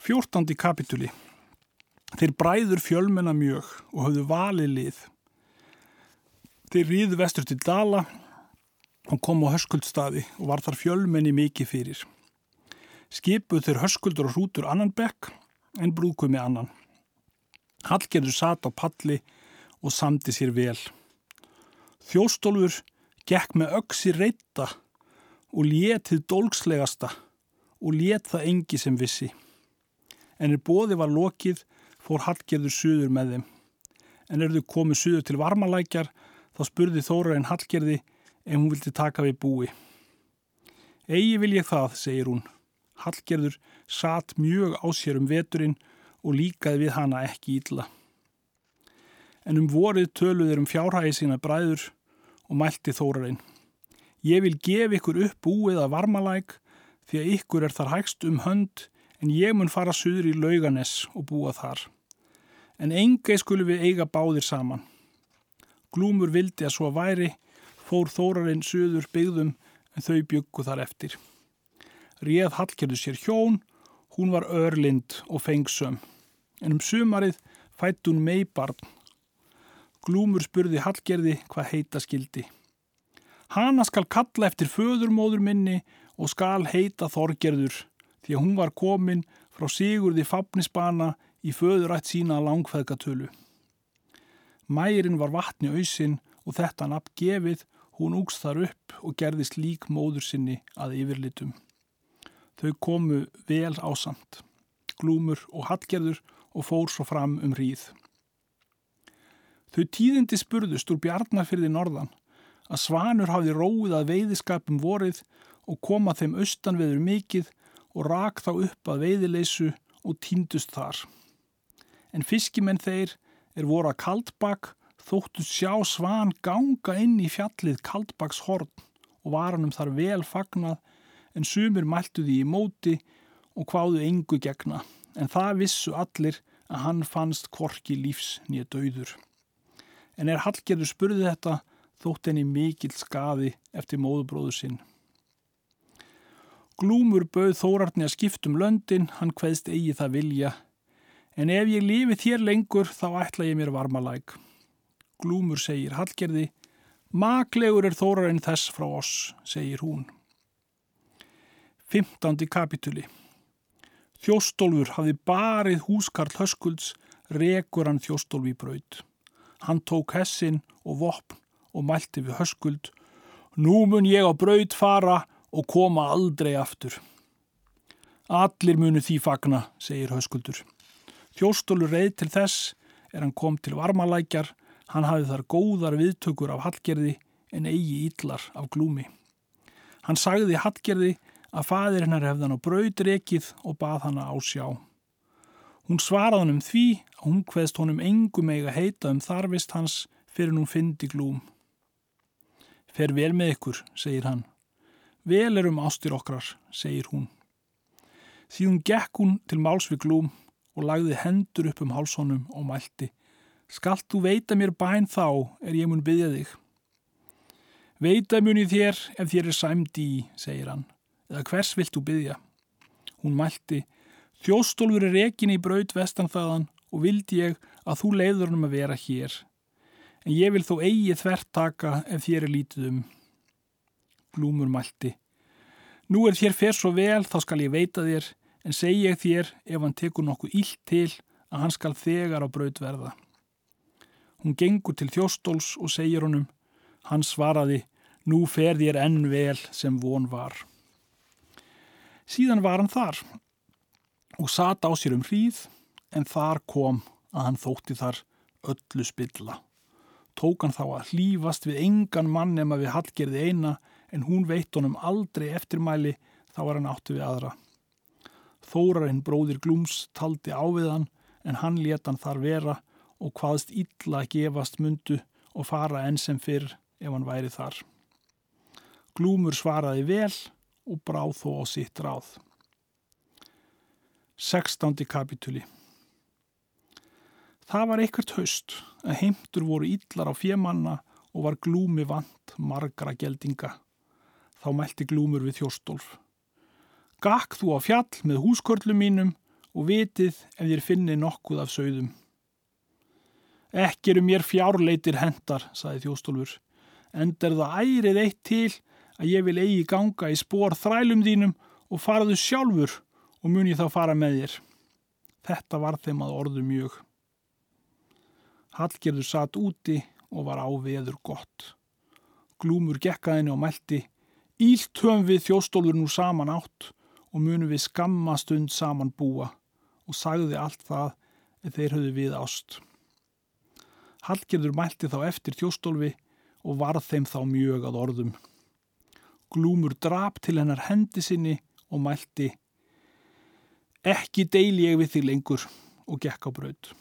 Fjórtandi kapituli. Þeir bræður fjölmenna mjög og höfðu valið lið. Þeir ríðu vestur til Dala og kom á höskuldstaði og var þar fjölmenni mikið fyrir. Skipuð þeir höskuldur og hrútur annan bekk en brúkumi annan. Hallgerður sat á palli og samdi sér vel. Þjóstólfur gekk með öksi reyta og létið dólkslegasta og lét það engi sem vissi en er bóði var lokið fór Hallgerður suður með þeim. En er þau komið suður til varmalækjar þá spurði Þórainn Hallgerði ef hún vildi taka við búi. Egi vil ég það, segir hún. Hallgerður satt mjög á sér um veturinn og líkaði við hana ekki ítla. En um vorið töluður um fjárhægi sína bræður og mælti Þórainn. Ég vil gefa ykkur upp búið að varmalæk því að ykkur er þar hægst um hönd en ég mun fara suður í lauganes og búa þar. En engei skulum við eiga báðir saman. Glúmur vildi að svo væri, fór þórarinn suður byggðum en þau byggu þar eftir. Réð Hallgerðu sér hjón, hún var örlind og fengsum. En um sumarið fætt hún meibarn. Glúmur spurði Hallgerði hvað heita skildi. Hanna skal kalla eftir föðurmóður minni og skal heita Þorgerður því að hún var komin frá Sigurði Fafnisbana í föðurætt sína langfæðgatölu. Mærin var vatni auðsin og þetta nafn gefið, hún úgst þar upp og gerðist lík móður sinni að yfirlitum. Þau komu vel ásamt, glúmur og hallgerður og fór svo fram um hríð. Þau tíðindi spurðust úr bjarnarfyrði norðan að Svanur hafði róið að veiðiskapum vorið og koma þeim austan veður mikið og rak þá upp að veiðileysu og týndust þar. En fiskimenn þeir er voru að kaldbak þóttu sjá svan ganga inn í fjallið kaldbaks horn og varanum þar vel fagnað en sumir mæltu því í móti og hvaðu engu gegna en það vissu allir að hann fannst korki lífs nýja döður. En er Hallgerður spurði þetta þótt henni mikill skaði eftir móðubróðu sinn. Glúmur bauð Þórarni að skiptum löndin, hann hveðst eigi það vilja. En ef ég lifi þér lengur þá ætla ég mér varmalæk. Glúmur segir Hallgerði, maklegur er Þórarinn þess frá oss, segir hún. 15. kapituli Þjóstólfur hafði barið húskarl höskulds, rekur hann þjóstólfi braud. Hann tók hessin og vopn og mælti við höskuld. Nú mun ég á braud fara og koma aldrei aftur. Allir munu því fagna, segir höskuldur. Þjóstólur reið til þess er hann kom til varmalækjar, hann hafði þar góðar viðtökur af Hallgerði en eigi ítlar af glúmi. Hann sagði Hallgerði að fadir hennar hefði hann á braudrekið og bað hann á sjá. Hún svaraði hann um því að hún hveðst honum engum eiga heita um þarfist hans fyrir hún fyndi glúm. Fer vel með ykkur, segir hann. Vel er um ástir okkar, segir hún. Síðan gekk hún til málsviklúm og lagði hendur upp um hálsónum og mælti. Skalt þú veita mér bæn þá er ég mun byggja þig. Veita muni þér ef þér er sæmdi í, segir hann. Eða hvers vilt þú byggja? Hún mælti. Þjóstólfur er rekin í braut vestanþaðan og vildi ég að þú leiður hann að vera hér. En ég vil þó eigi þvert taka ef þér er lítið um. Glúmur mælti. Nú er þér fer svo vel, þá skal ég veita þér, en segi ég þér ef hann tekur nokkuð ílt til að hann skal þegar á braut verða. Hún gengur til þjóstóls og segir honum, hann svaraði, nú fer þér enn vel sem von var. Síðan var hann þar og sat á sér um hríð, en þar kom að hann þótti þar öllu spilla. Tók hann þá að hlýfast við engan mann nema við hallgerði eina en hún veitt honum aldrei eftirmæli þá var hann áttu við aðra. Þórarinn bróðir Glúms taldi áviðan en hann leta hann þar vera og hvaðst illa gefast mundu og fara enn sem fyrr ef hann væri þar. Glúmur svaraði vel og bráð þó á sitt ráð. 16. kapituli Það var ekkert haust að heimtur voru illar á fjemanna og var glúmi vant margra geldinga. Þá mælti glúmur við þjóstólf. Gakk þú á fjall með húskörlum mínum og vitið ef þér finni nokkuð af sögðum. Ekki eru mér fjárleitir hendar, saði þjóstólfur, end er það ærið eitt til að ég vil eigi ganga í spór þrælum þínum og faraðu sjálfur og mun ég þá fara með þér. Þetta var þeim að orðu mjög. Hallgerður satt úti og var á veður gott. Glúmur gekkaðinni og meldi, Ílt höfum við þjóstólfur nú saman átt og munum við skamma stund saman búa og sagði allt það eða þeir höfðu við ást. Hallgerður mælti þá eftir þjóstólfi og varð þeim þá mjög að orðum. Glúmur drap til hennar hendi sinni og mælti Ekki deil ég við því lengur og gekk á braud.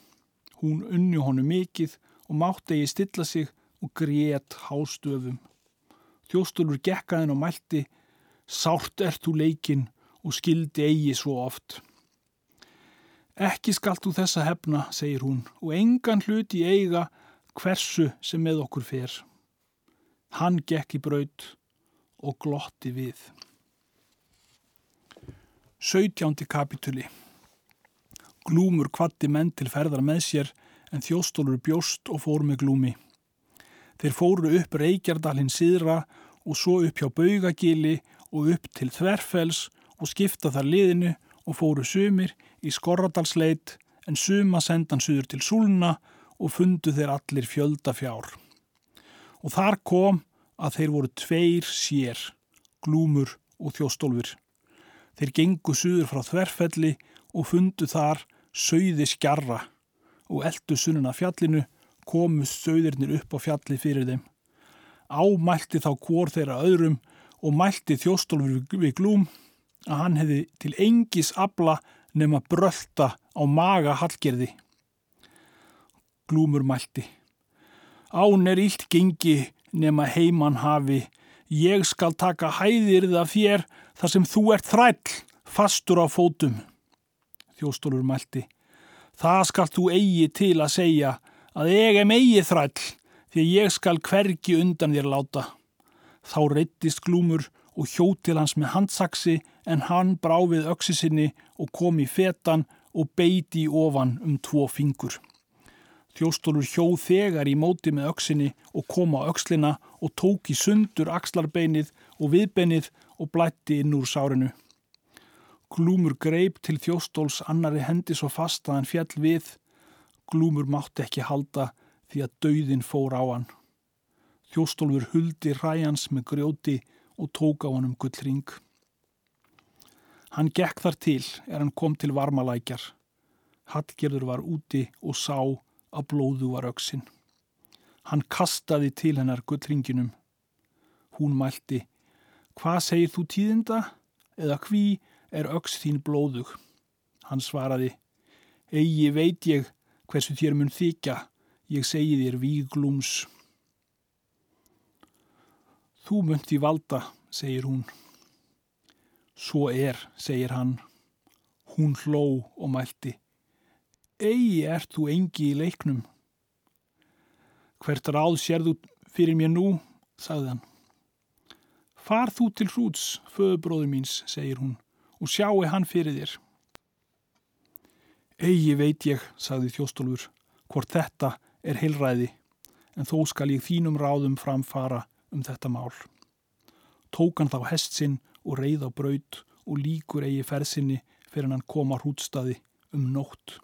Hún unni honu mikið og mátti ég stilla sig og grét hástöfum. Þjóstólfur gekkaðin og mælti Sárt ert þú leikinn og skildi eigi svo oft. Ekki skalt þú þessa hefna, segir hún, og engan hluti eiga hversu sem með okkur fer. Hann gekk í braut og glotti við. 17. kapituli Glúmur kvatti menn til ferðar með sér en þjóstólur bjóst og fór með glúmi. Þeir fóru upp Reykjardalinn síðra og svo upp hjá Baugagili og upp til Þverfells og skipta þar liðinu og fóru sumir í Skorradalsleit en suma sendan suður til Súluna og fundu þeir allir fjölda fjár. Og þar kom að þeir voru tveir sér, glúmur og þjóstólfur. Þeir gengu suður frá Þverfelli og fundu þar söiði skjarra og eldu sunnuna fjallinu komust sögðirnir upp á fjalli fyrir þeim. Ámælti þá hvort þeirra öðrum og mælti þjóstólfur við glúm að hann hefði til engis abla nema brölda á maga hallgerði. Glúmur mælti. Án er ílt gengi nema heimann hafi. Ég skal taka hæðir það þér þar sem þú ert þræll, fastur á fótum. Þjóstólfur mælti. Það skal þú eigi til að segja að ég er megi þræll því að ég skal hvergi undan þér láta. Þá reyttist glúmur og hjó til hans með handsaksi en hann brá við öksi sinni og kom í fetan og beiti í ofan um tvo fingur. Þjóstólur hjó þegar í móti með öksinni og kom á ökslina og tók í sundur axlarbeinið og viðbeinið og blætti inn úr sárinu. Glúmur greip til þjóstóls annari hendi svo fast að hann fjall við Glúmur mátti ekki halda því að dauðin fór á hann. Þjóstólfur huldi ræjans með grjóti og tók á hann um gullring. Hann gekk þar til er hann kom til varmalækjar. Hallgerður var úti og sá að blóðu var auksinn. Hann kastaði til hennar gullringinum. Hún mælti, hvað segir þú tíðinda? Eða hví er auks þín blóðug? Hann svaraði, eigi veit ég hversu þér mun þykja, ég segi þér víglúms. Þú munt í valda, segir hún. Svo er, segir hann. Hún hló og mælti. Egi ert þú engi í leiknum. Hvert ráð sér þú fyrir mér nú, sagði hann. Far þú til hrúts, föðubróður míns, segir hún, og sjáu hann fyrir þér. Egi veit ég, sagði þjóstólfur, hvort þetta er heilræði, en þó skal ég þínum ráðum framfara um þetta mál. Tók hann þá hest sinn og reið á braut og líkur eigi fersinni fyrir hann koma hrútstaði um nótt.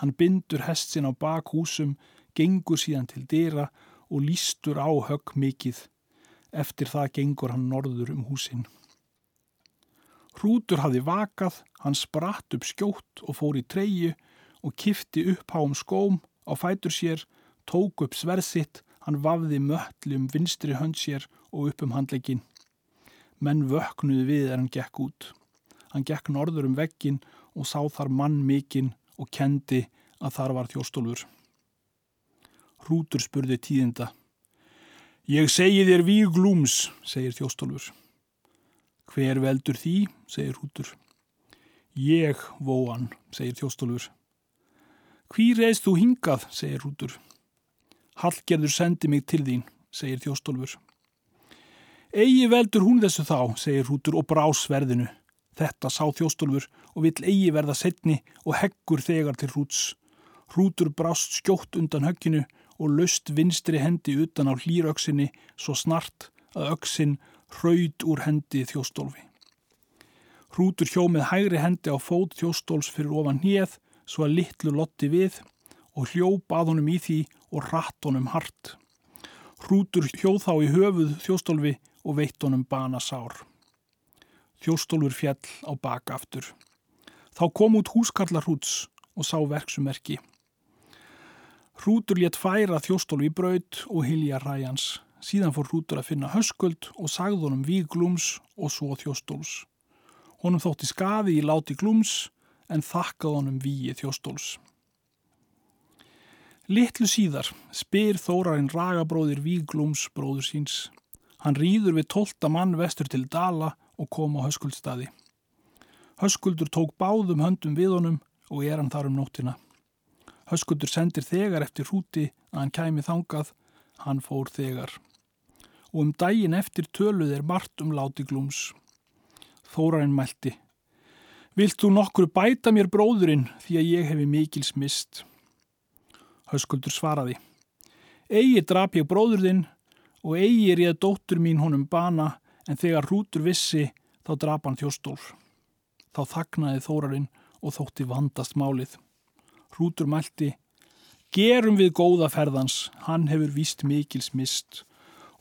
Hann bindur hest sinn á bakhúsum, gengur síðan til dýra og lístur á högg mikið. Eftir það gengur hann norður um húsinn. Hrútur hafði vakað, hann spratt upp skjótt og fór í treyu og kifti upp háum skóm á fætur sér, tók upp sverðsitt, hann vafði möttli um vinstri hönd sér og upp um handleikin. Menn vöknuði við er hann gekk út. Hann gekk norður um veggin og sá þar mann mikinn og kendi að þar var þjóstólfur. Hrútur spurði tíðinda. Ég segi þér víglúms, segir þjóstólfur. Hver veldur því, segir hútur. Ég, vóan, segir þjóstólfur. Hví reist þú hingað, segir hútur. Hallgerður sendi mig til þín, segir þjóstólfur. Egi veldur hún þessu þá, segir hútur og brá sverðinu. Þetta sá þjóstólfur og vill eigi verða setni og heggur þegar til hrúts. Hrútur brást skjótt undan högginu og löst vinstri hendi utan á hlýröksinni svo snart að öksin hraud úr hendi þjóstólfi. Hrútur hjó með hægri hendi á fót þjóstóls fyrir ofan hníð svo að litlu lotti við og hljó bað honum í því og ratt honum hart. Hrútur hjóð þá í höfuð þjóstólfi og veitt honum bana sár. Þjóstólfur fjell á baka aftur. Þá kom út húskarlar hrúts og sá verksumerki. Hrútur létt færa þjóstólfi í braud og hilja ræjans. Síðan fór hrútur að finna höskuld og sagði honum víg glúms og svo þjóstóls. Honum þótti skaði í láti glúms en þakkað honum víi þjóstóls. Littlu síðar spyr Þórarinn ragabróðir Víglúms bróður síns. Hann rýður við tólta mann vestur til Dala og kom á höskuldstaði. Höskuldur tók báðum höndum við honum og er hann þar um nóttina. Höskuldur sendir þegar eftir húti að hann kæmi þangað, hann fór þegar. Og um daginn eftir töluð er margt um láti glúms. Þórarinn mælti. Vilt þú nokkru bæta mér bróðurinn því að ég hefi mikils mist? Höskuldur svaraði. Egi drap ég bróður þinn og eigi er ég dóttur mín honum bana en þegar hrútur vissi þá drap hann þjóstólf. Þá þagnaði þórarinn og þótti vandast málið. Hrútur mælti. Gerum við góða ferðans, hann hefur víst mikils mist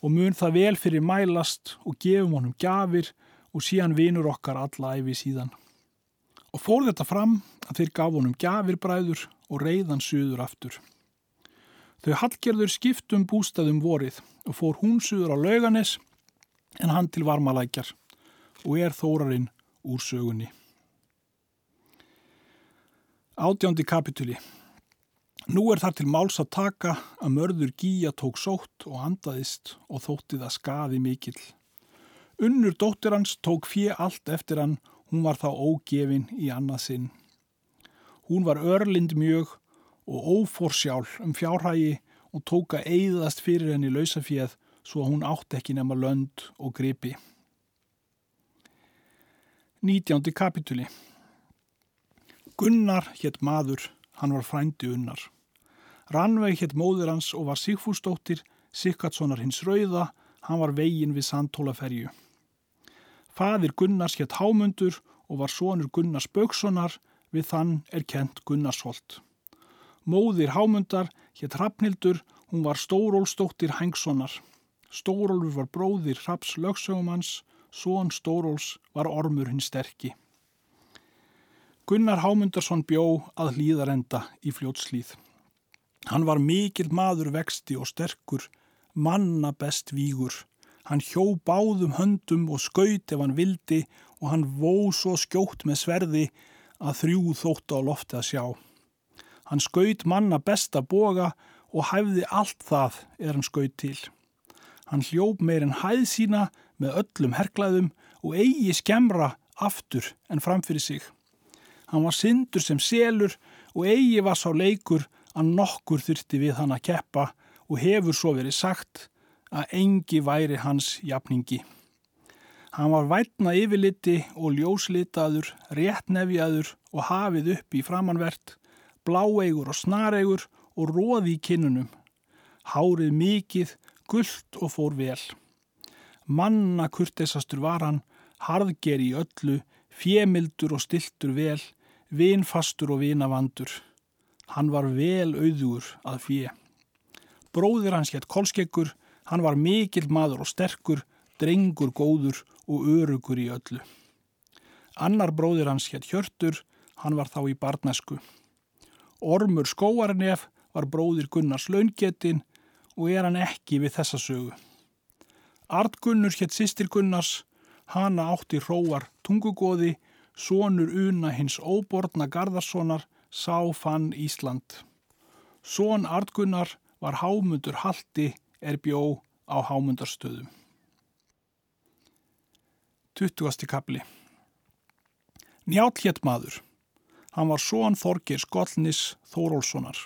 og mun það vel fyrir mælast og gefum honum gafir og síðan vinur okkar alla æfi síðan. Og fór þetta fram að þeir gaf honum gafir bræður og reyðan suður aftur. Þau Hallgerður skiptum bústaðum vorið og fór hún suður á lauganes en hann til varmalækjar og er þórarinn úr sögunni. Átjándi kapituli Nú er þar til máls að taka að mörður gíja tók sótt og andaðist og þótti það skaði mikill. Unnur dóttir hans tók fjö allt eftir hann, hún var þá ógefin í annað sinn. Hún var örlind mjög og óforsjál um fjárhægi og tóka eigðast fyrir henni lausafíð svo að hún átt ekki nema lönd og gripi. 19. kapituli Gunnar hétt maður, hann var frændi unnar. Rannveig hétt móður hans og var Sigfúsdóttir, Sikkatssonar hins rauða, hann var vegin við Sandtólaferju. Fadir Gunnars hétt Hámundur og var sonur Gunnars Bökssonar, við þann er kent Gunnarsholt. Móðir Hámundar hétt Hrafnildur, hún var Stórólsdóttir Hengssonar. Stórólfur var bróðir Hraps lögsögumans, són Stóróls var ormur hinn sterki. Gunnar Hámundarsson bjó að hlýðarenda í fljótslýð. Hann var mikill maður vexti og sterkur, manna best vígur. Hann hjó báðum höndum og skaut ef hann vildi og hann vó svo skjótt með sverði að þrjú þóttu á lofti að sjá. Hann skaut manna besta boga og hæfði allt það er hann skaut til. Hann hljóp meirinn hæð sína með öllum herklaðum og eigi skemra aftur en framfyrir sig. Hann var syndur sem selur og eigi var sá leikur að nokkur þurfti við hann að keppa og hefur svo verið sagt að engi væri hans jafningi. Hann var vætna yfirliti og ljóslitaður, réttnefjaður og hafið upp í framanvert bláeigur og snareigur og róði í kinnunum. Hárið mikið, gullt og fór vel. Manna kurtesastur var hann, harðger í öllu, fjemildur og stiltur vel, vinfastur og vinavandur. Hann var vel auður að fjö. Bróðir hans hétt Kolskeggur, hann var mikill maður og sterkur, drengur góður og örugur í öllu. Annar bróðir hans hétt Hjörtur, hann var þá í barnesku. Ormur skóarnef var bróðir Gunnars laungetin og er hann ekki við þessa sögu. Artgunnur hétt sýstir Gunnars, hana átti hróar tungugóði, sonur una hins óborna Garðarssonar, sá fann Ísland. Són Artgunnar var hámundur haldi er bjó á hámundarstöðum. 20. kapli Njátt hétt maður. Hann var són Þorgir Skollnis Þórólssonar.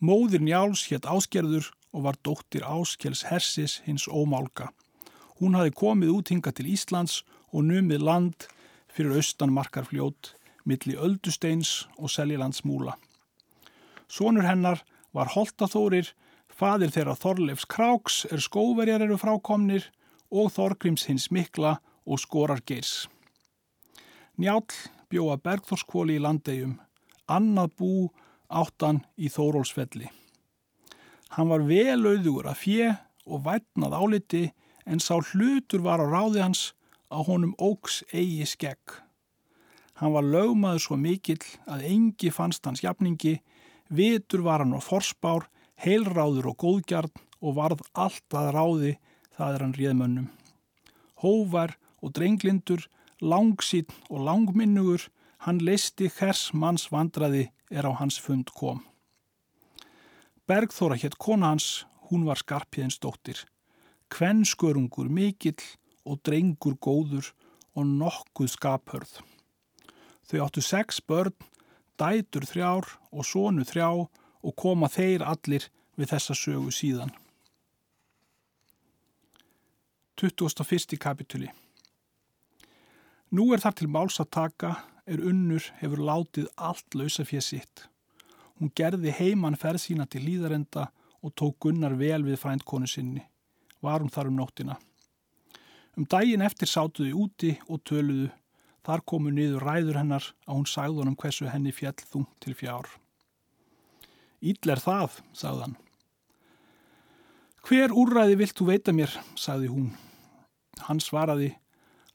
Móðir Njáls hétt Áskerður og var dóttir Áskels Hersis hins ómálka. Hún hafi komið út hinga til Íslands og numið land fyrir austan markarfljót, milli Öldusteins og Seljilandsmúla. Sónur hennar var Holtaþórir, fadir þeirra Þorleifs Kráks er skóverjar eru frákomnir og Þorgrims hins mikla og skorar geirs. Njál bjóða Bergþórskóli í landegjum, annað bú áttan í Þórólsfelli. Hann var vel auðugur að fjö og vætnað áliti en sá hlutur var á ráði hans að honum óks eigi skegg. Hann var lögmaður svo mikill að engi fannst hans jafningi, vitur var hann á forspár, heilráður og góðgjarn og varð allt að ráði það er hann réðmönnum. Hóvar og drenglindur, langsýtt og langminnugur, hann leisti hvers manns vandraði er á hans fund kom. Bergþóra hétt kona hans, hún var skarpiðins dóttir. Kvenskörungur mikill og drengur góður og nokkuð skaphörð. Þau áttu sex börn, dætur þrjár og sónu þrjá og koma þeir allir við þessa sögu síðan. 21. kapituli Nú er þar til máls að taka er unnur hefur látið allt lausa fyrir sitt. Hún gerði heimann ferð sína til líðarenda og tók Gunnar vel við frændkonu sinni. Var hún þar um nóttina. Um daginn eftir sátuði úti og töluðu. Þar komu niður ræður hennar að hún sagði honum hversu henni fjall þú til fjár. Íll er það, sagðan. Hver úrræði vilt þú veita mér, sagði hún. Hann svaraði,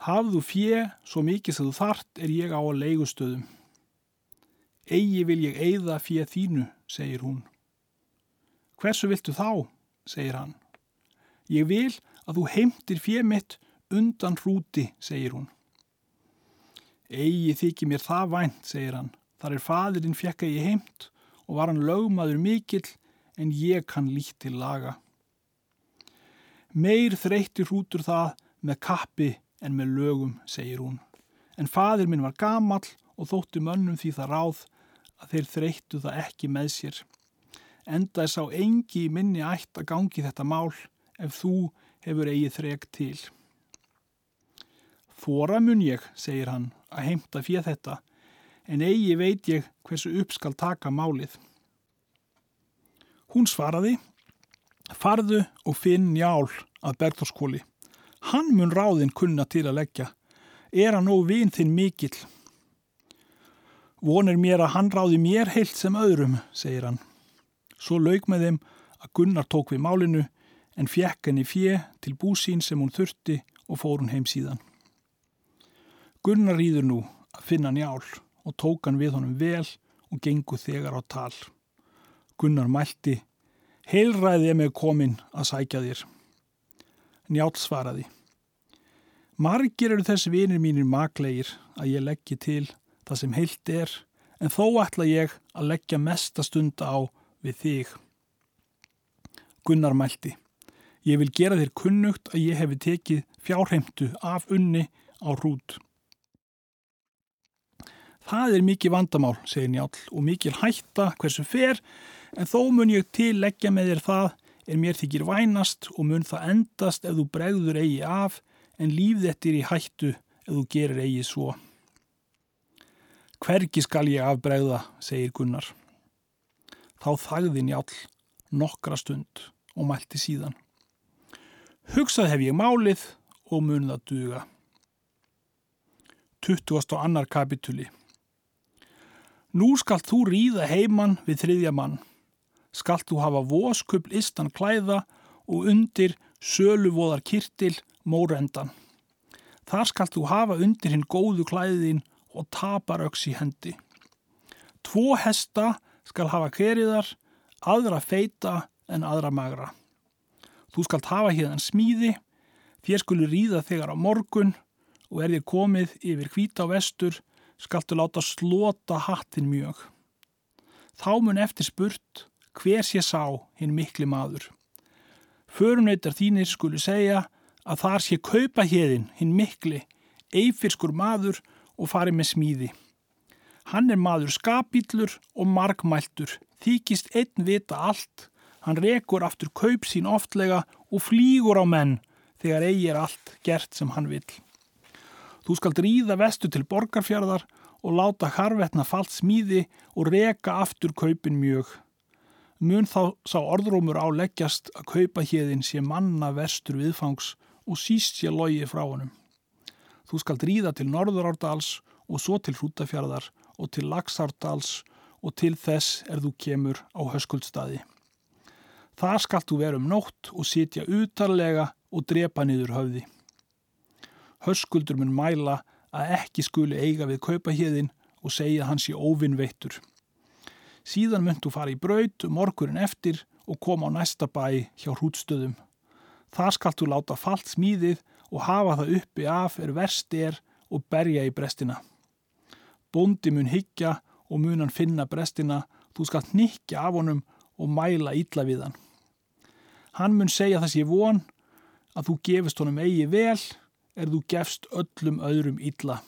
hafðu fjö svo mikið sem þú þart er ég á að leigustöðum. Egi vil ég eigða fjö þínu, segir hún. Hversu viltu þá, segir hann. Ég vil að þú heimtir fjö mitt undan hrúti, segir hún. Egi þykir mér það vænt, segir hann. Þar er fadirinn fjekka ég heimt og var hann lögmaður mikill en ég kann lít til laga. Meir þreytir hrútur það með kappi en með lögum, segir hún. En fadir minn var gamal og þótti mönnum því það ráð að þeir þreyttu það ekki með sér. Enda er sá engi minni ætt að gangi þetta mál ef þú hefur eigið þreg til. Þóra mun ég, segir hann, að heimta fyrir þetta, en eigi veit ég hversu upp skal taka málið. Hún svaraði, farðu og finn njál að Bergþórskóli. Hann mun ráðinn kunna til að leggja. Er hann nóg vinn þinn mikill? Vonir mér að hann ráði mér heilt sem öðrum, segir hann. Svo laug með þeim að Gunnar tók við málinu en fjekk henni fjö til búsín sem hún þurfti og fór hún heim síðan. Gunnar rýður nú að finna njál og tók hann við honum vel og gengu þegar á tal. Gunnar mælti, heilræði ég með komin að sækja þér. Njál svaraði, margir eru þessi vinir mínir maklegir að ég leggji til það sem heilt er, en þó ætla ég að leggja mesta stund á við þig. Gunnar mælti, ég vil gera þér kunnugt að ég hefi tekið fjárheimtu af unni á hrút. Það er mikið vandamál, segir Njál, og mikið hætta hversu fer, en þó mun ég til leggja með þér það er mér þykir vænast og mun það endast ef þú bregður eigi af, en líf þetta er í hættu ef þú gerir eigi svo. Hvergi skal ég afbregða, segir Gunnar. Þá þagði Njál nokkra stund og mælti síðan. Hugsað hef ég málið og mun það duga. 20. annar kapituli Nú skalt þú ríða heimann við þriðja mann. Skalt þú hafa voskupl istan klæða og undir söluvóðar kirtil mórendan. Þar skalt þú hafa undir hinn góðu klæðin og tapar öks í hendi. Tvo hesta skal hafa keriðar, aðra feita en aðra magra. Þú skalt hafa hérna smíði, þér skulu ríða þegar á morgun og er þér komið yfir hvita á vestur skaltu láta slota hattin mjög. Þá mun eftir spurt hver sé sá hinn mikli maður. Förunautar þínir skulu segja að þar sé kaupa hérinn hinn mikli, eifirskur maður og fari með smíði. Hann er maður skapillur og markmæltur, þykist einn vita allt, hann rekur aftur kaup sín oftlega og flýgur á menn þegar eigi er allt gert sem hann vil. Þú skalt ríða vestu til borgarfjörðar og láta harvetna fallt smíði og reka aftur kaupin mjög. Mun þá sá orðrómur áleggjast að kaupa hérðin sé manna vestur viðfangs og síst sé logi frá honum. Þú skalt ríða til Norðurárdals og svo til Hrútafjörðar og til Laxárdals og til þess er þú kemur á höskuldstaði. Þar skalt þú vera um nótt og sitja utarlega og drepa niður höfði. Höskuldur mun mæla að ekki skuli eiga við kaupahíðin og segja hans í óvinnveittur. Síðan myndu fara í braut morgurin eftir og koma á næsta bæ hjá hrútstöðum. Það skalt þú láta fallt smíðið og hafa það uppi af er verst er og berja í brestina. Bóndi mun higgja og mun hann finna brestina, þú skalt nikja af honum og mæla ítla við hann. Hann mun segja þess ég von að þú gefist honum eigi vel er þú gefst öllum öðrum illa.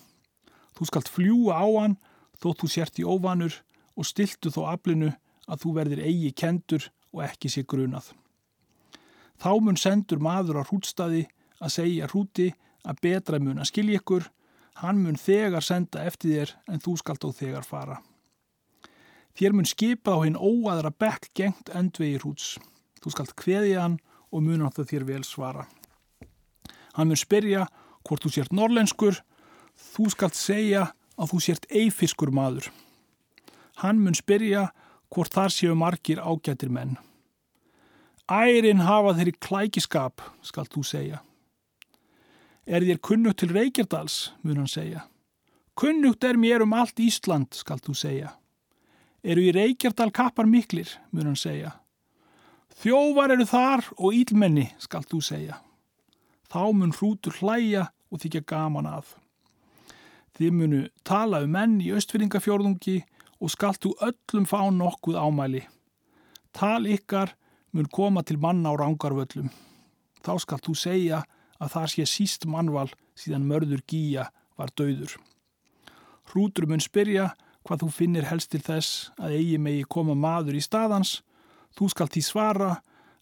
Þú skalt fljúa á hann þótt þú sért í óvanur og stiltu þó aflinu að þú verðir eigi kendur og ekki sé grunað. Þá mun sendur maður á hrútstaði að segja hrúti að betra mun að skilja ykkur, hann mun þegar senda eftir þér en þú skalt á þegar fara. Þér mun skipa á hinn óaðra bekk gengt endvegi hrúts. Þú skalt kveðja hann og mun á það þér vel svara. Hann mun spyrja hvort þú sért norlenskur, þú skalt segja að þú sért eifiskur maður. Hann mun spyrja hvort þar séu margir ágættir menn. Ærin hafa þeirri klækiskap, skalt þú segja. Er þér kunnugt til Reykjardals, mun hann segja. Kunnugt er mér um allt Ísland, skalt þú segja. Eru í Reykjardal kappar miklir, mun hann segja. Þjóvar eru þar og ílmenni, skalt þú segja. Þá mun hrútur hlæja og þykja gaman að. Þið munu tala um menn í östfyrringafjörðungi og skalt þú öllum fá nokkuð ámæli. Tal ykkar mun koma til manna á rángarvöllum. Þá skalt þú segja að það sé síst mannval síðan mörður gíja var döður. Hrútur mun spyrja hvað þú finnir helst til þess að eigi megi koma maður í staðans. Þú skalt því svara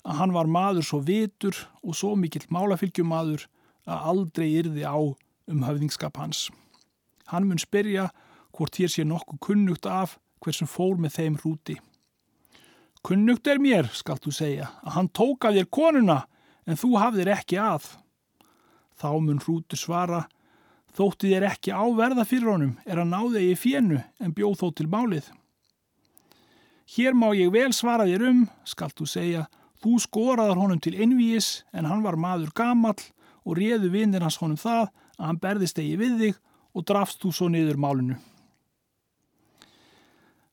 að hann var maður svo vitur og svo mikill málafylgjumadur að aldrei yrði á um höfðingskap hans. Hann mun spyrja hvort hér sé nokkuð kunnugt af hversum fór með þeim hrúti. Kunnugt er mér, skalt þú segja, að hann tók af þér konuna en þú hafðir ekki að. Þá mun hrútur svara, þótti þér ekki áverða fyrir honum er að náði ég fjennu en bjóð þó til málið. Hér má ég vel svara þér um, skalt þú segja, þú skoraðar honum til innvíis en hann var maður gamall og réðu vinnir hans honum það að hann berðist eigi við þig og drafst þú svo niður málinu.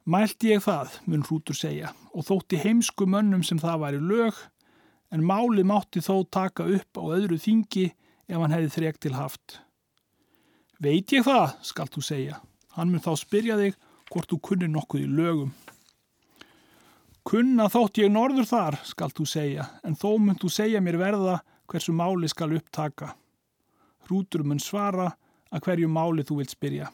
Mælti ég það, mun hrútur segja, og þótti heimsku mönnum sem það væri lög, en máli mátti þó taka upp á öðru þingi ef hann hefði þrek til haft. Veit ég það, skalt þú segja. Hann mun þá spyrja þig hvort þú kunni nokkuð í lögum. Kunna þótt ég norður þar, skalt þú segja, en þó mun þú segja mér verða hversu máli skal upptaka. Hrútur mun svara að hverju máli þú vilt spyrja.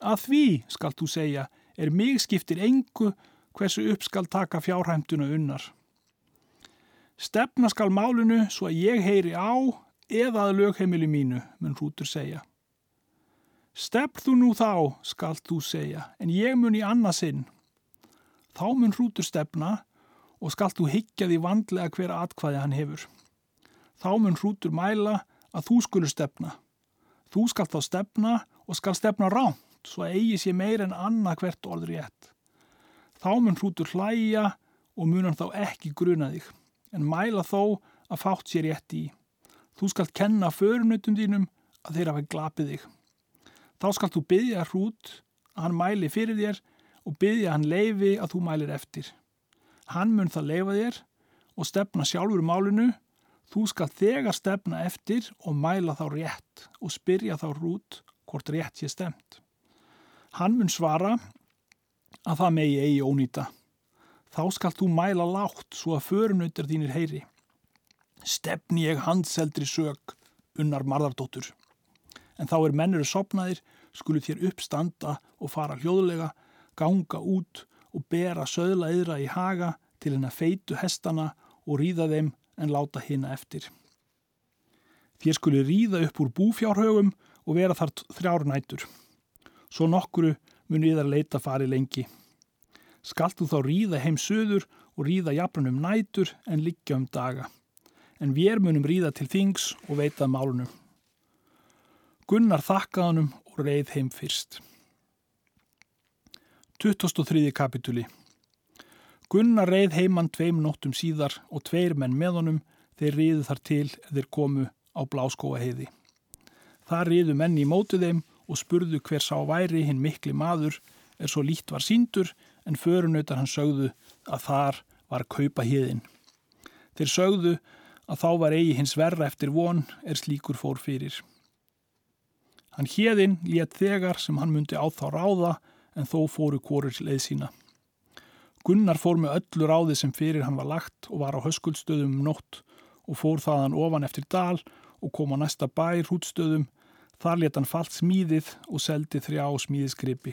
Að því, skalt þú segja, er mig skiptir engu hversu upp skal taka fjárhæmtuna unnar. Stefna skal málinu svo að ég heyri á eða að lögheimili mínu, mun hrútur segja. Stefn þú nú þá, skalt þú segja, en ég mun í annarsinn. Þá mun hrútur stefna og skalt þú higgja því vandlega hver atkvæði hann hefur. Þá mun hrútur mæla að þú skulur stefna. Þú skalt þá stefna og skal stefna ránt svo eigi sé meir en annað hvert orð rétt. Þá mun hrútur hlæja og munan þá ekki gruna þig, en mæla þó að fátt sér rétt í. Þú skalt kenna förunutum þínum að þeirra fæ glapið þig. Þá skalt þú byggja hrút að hann mæli fyrir þér og byggja hann leifi að þú mælir eftir. Hann mun það leifa þér og stefna sjálfur málinu Þú skal þegar stefna eftir og mæla þá rétt og spyrja þá hrút hvort rétt sé stemt. Hann mun svara að það megi eigi ónýta. Þá skal þú mæla látt svo að förunautar þínir heyri. Stefni ég handseldri sög, unnar marðardóttur. En þá er mennur sopnaðir, skulu þér uppstanda og fara hljóðlega, ganga út og bera söðla yðra í haga til henn að feitu hestana og ríða þeim en láta hina eftir. Þér skuli ríða upp úr búfjárhaugum og vera þar þrjár nætur. Svo nokkuru mun við að leita fari lengi. Skaltu þá ríða heim söður og ríða jafnum nætur en liggja um daga. En við munum ríða til þings og veitað málunum. Gunnar þakkaðanum og reið heim fyrst. 23. kapituli Gunnar reið heimann tveim nóttum síðar og tveir menn með honum þeir riðu þar til þeir komu á bláskóa heiði. Það riðu menni í mótið þeim og spurðu hver sá væri hinn mikli maður er svo lít var síndur en förunautar hann sögðu að þar var kaupa híðin. Þeir sögðu að þá var eigi hins verra eftir von er slíkur fór fyrir. Hann híðin létt þegar sem hann myndi á þá ráða en þó fóru kórir leið sína. Gunnar fór með öllu ráði sem fyrir hann var lagt og var á höskuldstöðum um nótt og fór þaðan ofan eftir dal og kom á næsta bær hútstöðum Þar let hann fallt smíðið og seldi þrjá smíðiskripi.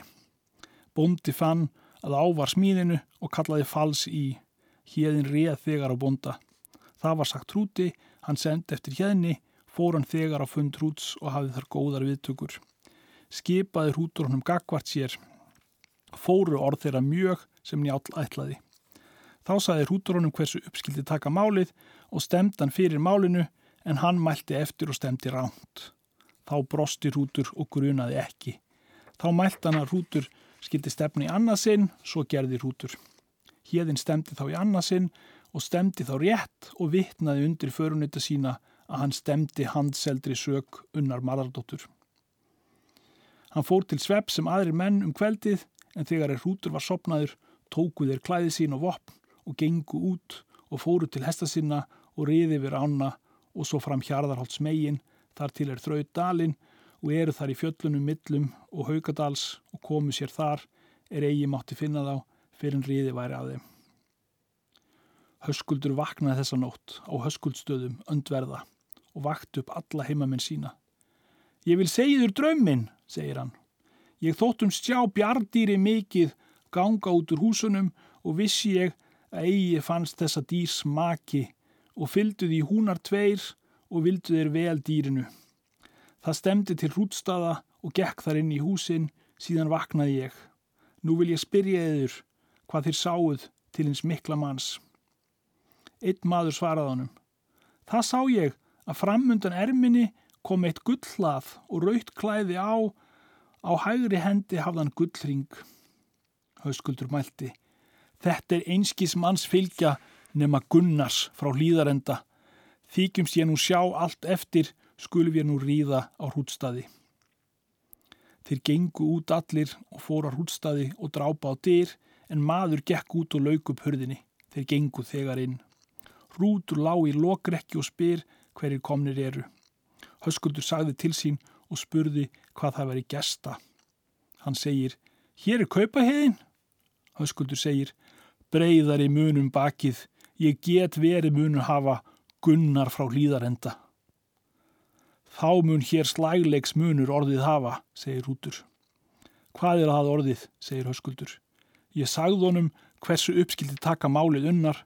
Bondi fann að ávar smíðinu og kallaði fals í. Hjeðin reð þegar á bonda. Það var sagt hrúti, hann sendi eftir hjeðni, fór hann þegar á fund hrúts og hafði þar góðar viðtökur. Skipaði hrútur honum gagvart sér. Fóru orð þeirra mjög sem njál ætlaði. Þá saði hrútur honum hversu uppskildi taka málið og stemdi hann fyrir málinu en hann mælti eftir og stemdi ránt. Þá brosti Rútur og grunaði ekki. Þá mælt hann að Rútur skildi stefni í annarsinn, svo gerði Rútur. Hjeðin stemdi þá í annarsinn og stemdi þá rétt og vittnaði undir förunita sína að hann stemdi handseldri sög unnar marardóttur. Hann fór til svepp sem aðri menn um kveldið en þegar er Rútur var sopnaður tóku þeir klæði sín og vopn og gengu út og fóru til hesta sinna og riði við rána og svo fram hjarðarholts megin Þar til er þraut dalinn og eru þar í fjöllunum millum og haugadals og komu sér þar er eigi mátti finna þá fyrir en ríði væri að þeim. Höskuldur vaknaði þessa nótt á höskuldstöðum öndverða og vakti upp alla heimamenn sína. Ég vil segja þurr drauminn, segir hann. Ég þóttum sjá bjardýri mikið ganga út úr húsunum og vissi ég að eigi fannst þessa dýrs maki og fylgduði í húnar tveir og vildu þeir vel dýrinu. Það stemdi til hrútstaða og gekk þar inn í húsin, síðan vaknaði ég. Nú vil ég spyrja eður hvað þér sáuð til hins mikla manns. Eitt maður svaraði honum. Það sá ég að framundan erminni kom eitt gullhlað og raut klæði á, á hægri hendi hafðan gullring. Hauskuldur mælti. Þetta er einskis manns fylgja nema Gunnars frá hlýðarenda Þykjumst ég nú sjá allt eftir, skulum ég nú ríða á hrútstaði. Þeir gengu út allir og fóru á hrútstaði og drápa á dyr, en maður gekk út og lauk upp hörðinni. Þeir gengu þegar inn. Hrútur lág í lokrekki og spyr hverjir komnir eru. Höskuldur sagði til sín og spurði hvað það veri gesta. Hann segir, hér er kaupaheðin. Höskuldur segir, breyðar í munum bakið, ég get verið munum hafa Gunnar frá hlýðarenda. Þá mun hér slægleiks munur orðið hafa, segir Rútur. Hvað er það orðið, segir Höskuldur. Ég sagði honum hversu uppskildi taka málið unnar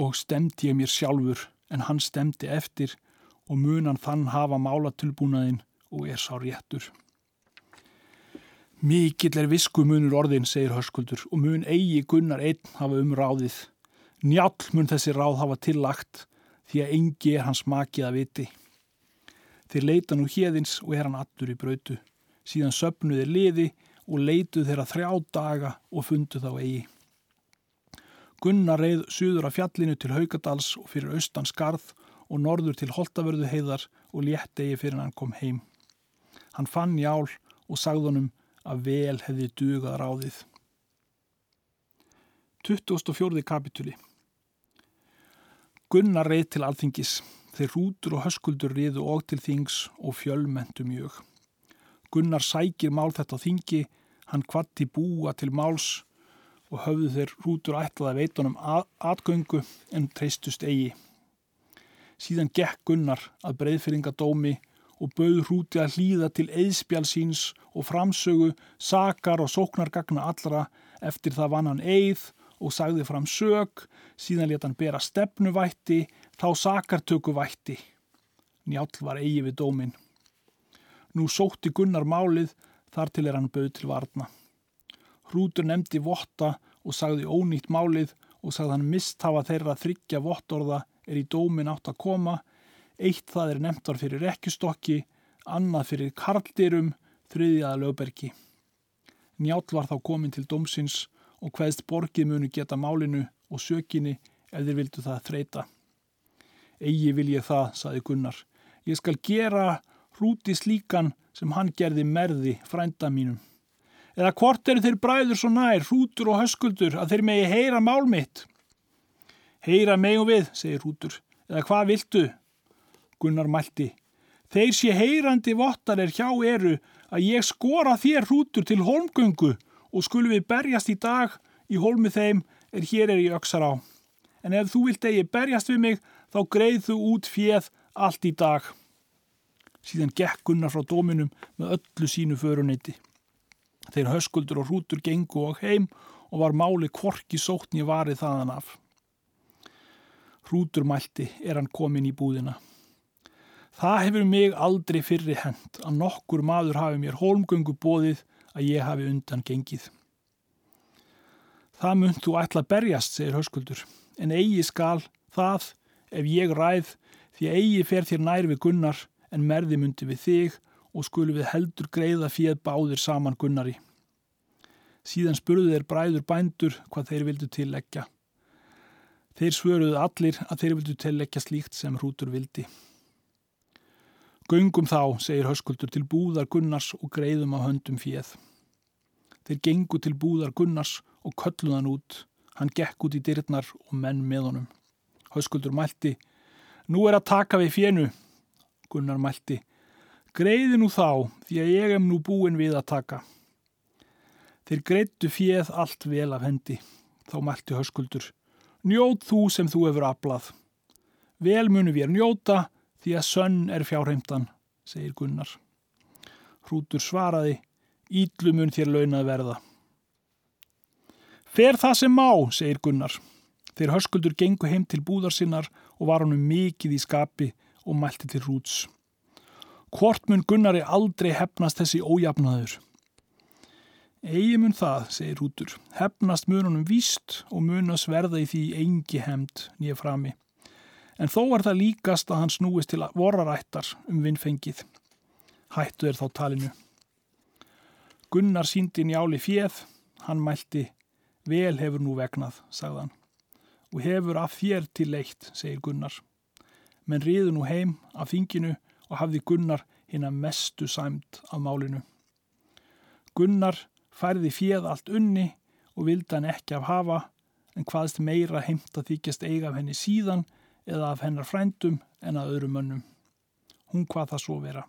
og stemdi ég mér sjálfur en hann stemdi eftir og munan þann hafa málatulbúnaðinn og er sá réttur. Mikill er visku munur orðin, segir Höskuldur, og mun eigi Gunnar einn hafa um ráðið. Njál mun þessi ráð hafa tillagt því að engi er hans makið að viti. Þeir leita nú hérðins og er hann allur í brautu. Síðan söpnuði liði og leituð þeirra þrjá daga og fundu þá eigi. Gunnar reið suður af fjallinu til Haugadals og fyrir austan skarð og norður til Holtavörðu heiðar og létt eigi fyrir hann kom heim. Hann fann jál og sagðunum að vel hefði dugað ráðið. 24. kapituli Gunnar reið til alþingis, þeir rútur og höskuldur riðu og til þings og fjölmentu mjög. Gunnar sækir mál þetta á þingi, hann kvatti búa til máls og höfðu þeir rútur ætlaði veitunum atgöngu en treystust eigi. Síðan gekk Gunnar að breyðfyrringadómi og bauð hrúti að hlýða til eðspjál síns og framsögu, sakar og sóknargagna allra eftir það vann hann eið og sagði fram sög, síðan let hann bera stefnuvætti, þá sakartökuvætti. Njál var eigi við dómin. Nú sótti Gunnar málið þar til er hann bauð til varna. Hrútur nefndi votta og sagði ónýtt málið og sagði hann misthafa þeirra þryggja vottorða er í dómin átt að koma. Eitt það er nefndar fyrir rekkjustokki, annað fyrir karldyrum, þriðjaða lögbergi. Njátt var þá komin til dómsins og hvaðst borgið munu geta málinu og sökinni ef þeir vildu það þreita. Egi vil ég það, saði Gunnar. Ég skal gera hrúti slíkan sem hann gerði merði frænda mínum. Eða hvort eru þeir bræður svo nær, hrútur og höskuldur, að þeir megi heyra mál mitt? Heyra megum við, segir hrútur. Eða hvað viltu? Gunnar mælti. Þeir sé heyrandi vottar er hjá eru að ég skora þér hrútur til holmgöngu og skulum við berjast í dag í holmi þeim er hér er í öksar á. En ef þú vilt eigi berjast við mig, þá greið þú út fjöð allt í dag. Síðan gekk Gunnar frá dóminum með öllu sínu föruniti. Þeir höskuldur og hrútur gengu og heim og var máli kvorki sótni varið þaðan af. Hrútur mælti er hann komin í búðina. Það hefur mig aldrei fyrri hend að nokkur maður hafi mér holmgöngu bóðið að ég hafi undan gengið. Það mynd þú ætla að berjast, segir höskuldur, en eigi skal það ef ég ræð því eigi fer þér nær við gunnar en merði myndi við þig og skulu við heldur greiða fjöð báðir saman Gunnari. Síðan spurðu þeir bræður bændur hvað þeir vildu tilleggja. Þeir svöruðu allir að þeir vildu tilleggja slíkt sem hrútur vildi. Göngum þá, segir höskuldur, til búðar Gunnars og greiðum á höndum fjöð. Þeir gengu til búðar Gunnars og kölluðan út. Hann gekk út í dyrnar og menn með honum. Höskuldur mælti, nú er að taka við fjönu. Gunnar mælti, Greiði nú þá, því að ég em nú búin við að taka. Þeir greittu fjeð allt vel af hendi. Þá mælti höskuldur. Njót þú sem þú hefur aflað. Vel munu við njóta því að sönn er fjárheimtan, segir Gunnar. Hrútur svaraði, Ídlu mun þér launað verða. Fer það sem má, segir Gunnar. Þeir höskuldur gengu heim til búðar sinnar og var honum mikið í skapi og mælti til hrúts. Hvort mun Gunnari aldrei hefnast þessi ójafnaður? Egi mun það, segir Rútur, hefnast mununum víst og munas verða í því engi hemd nýja frami. En þó er það líkast að hann snúist til vorarættar um vinnfengið. Hættu er þá talinu. Gunnar síndi njáli fjöð, hann mælti, vel hefur nú vegnað, sagðan. Og hefur af þér til leitt, segir Gunnar. Men riðu nú heim af þinginu og hafði Gunnar hinn að mestu sæmt af málinu. Gunnar færði fjöð allt unni og vildi hann ekki af hafa en hvaðst meira heimt að þykjast eiga af henni síðan eða af hennar frændum en að öðrum mönnum. Hún hvað það svo vera.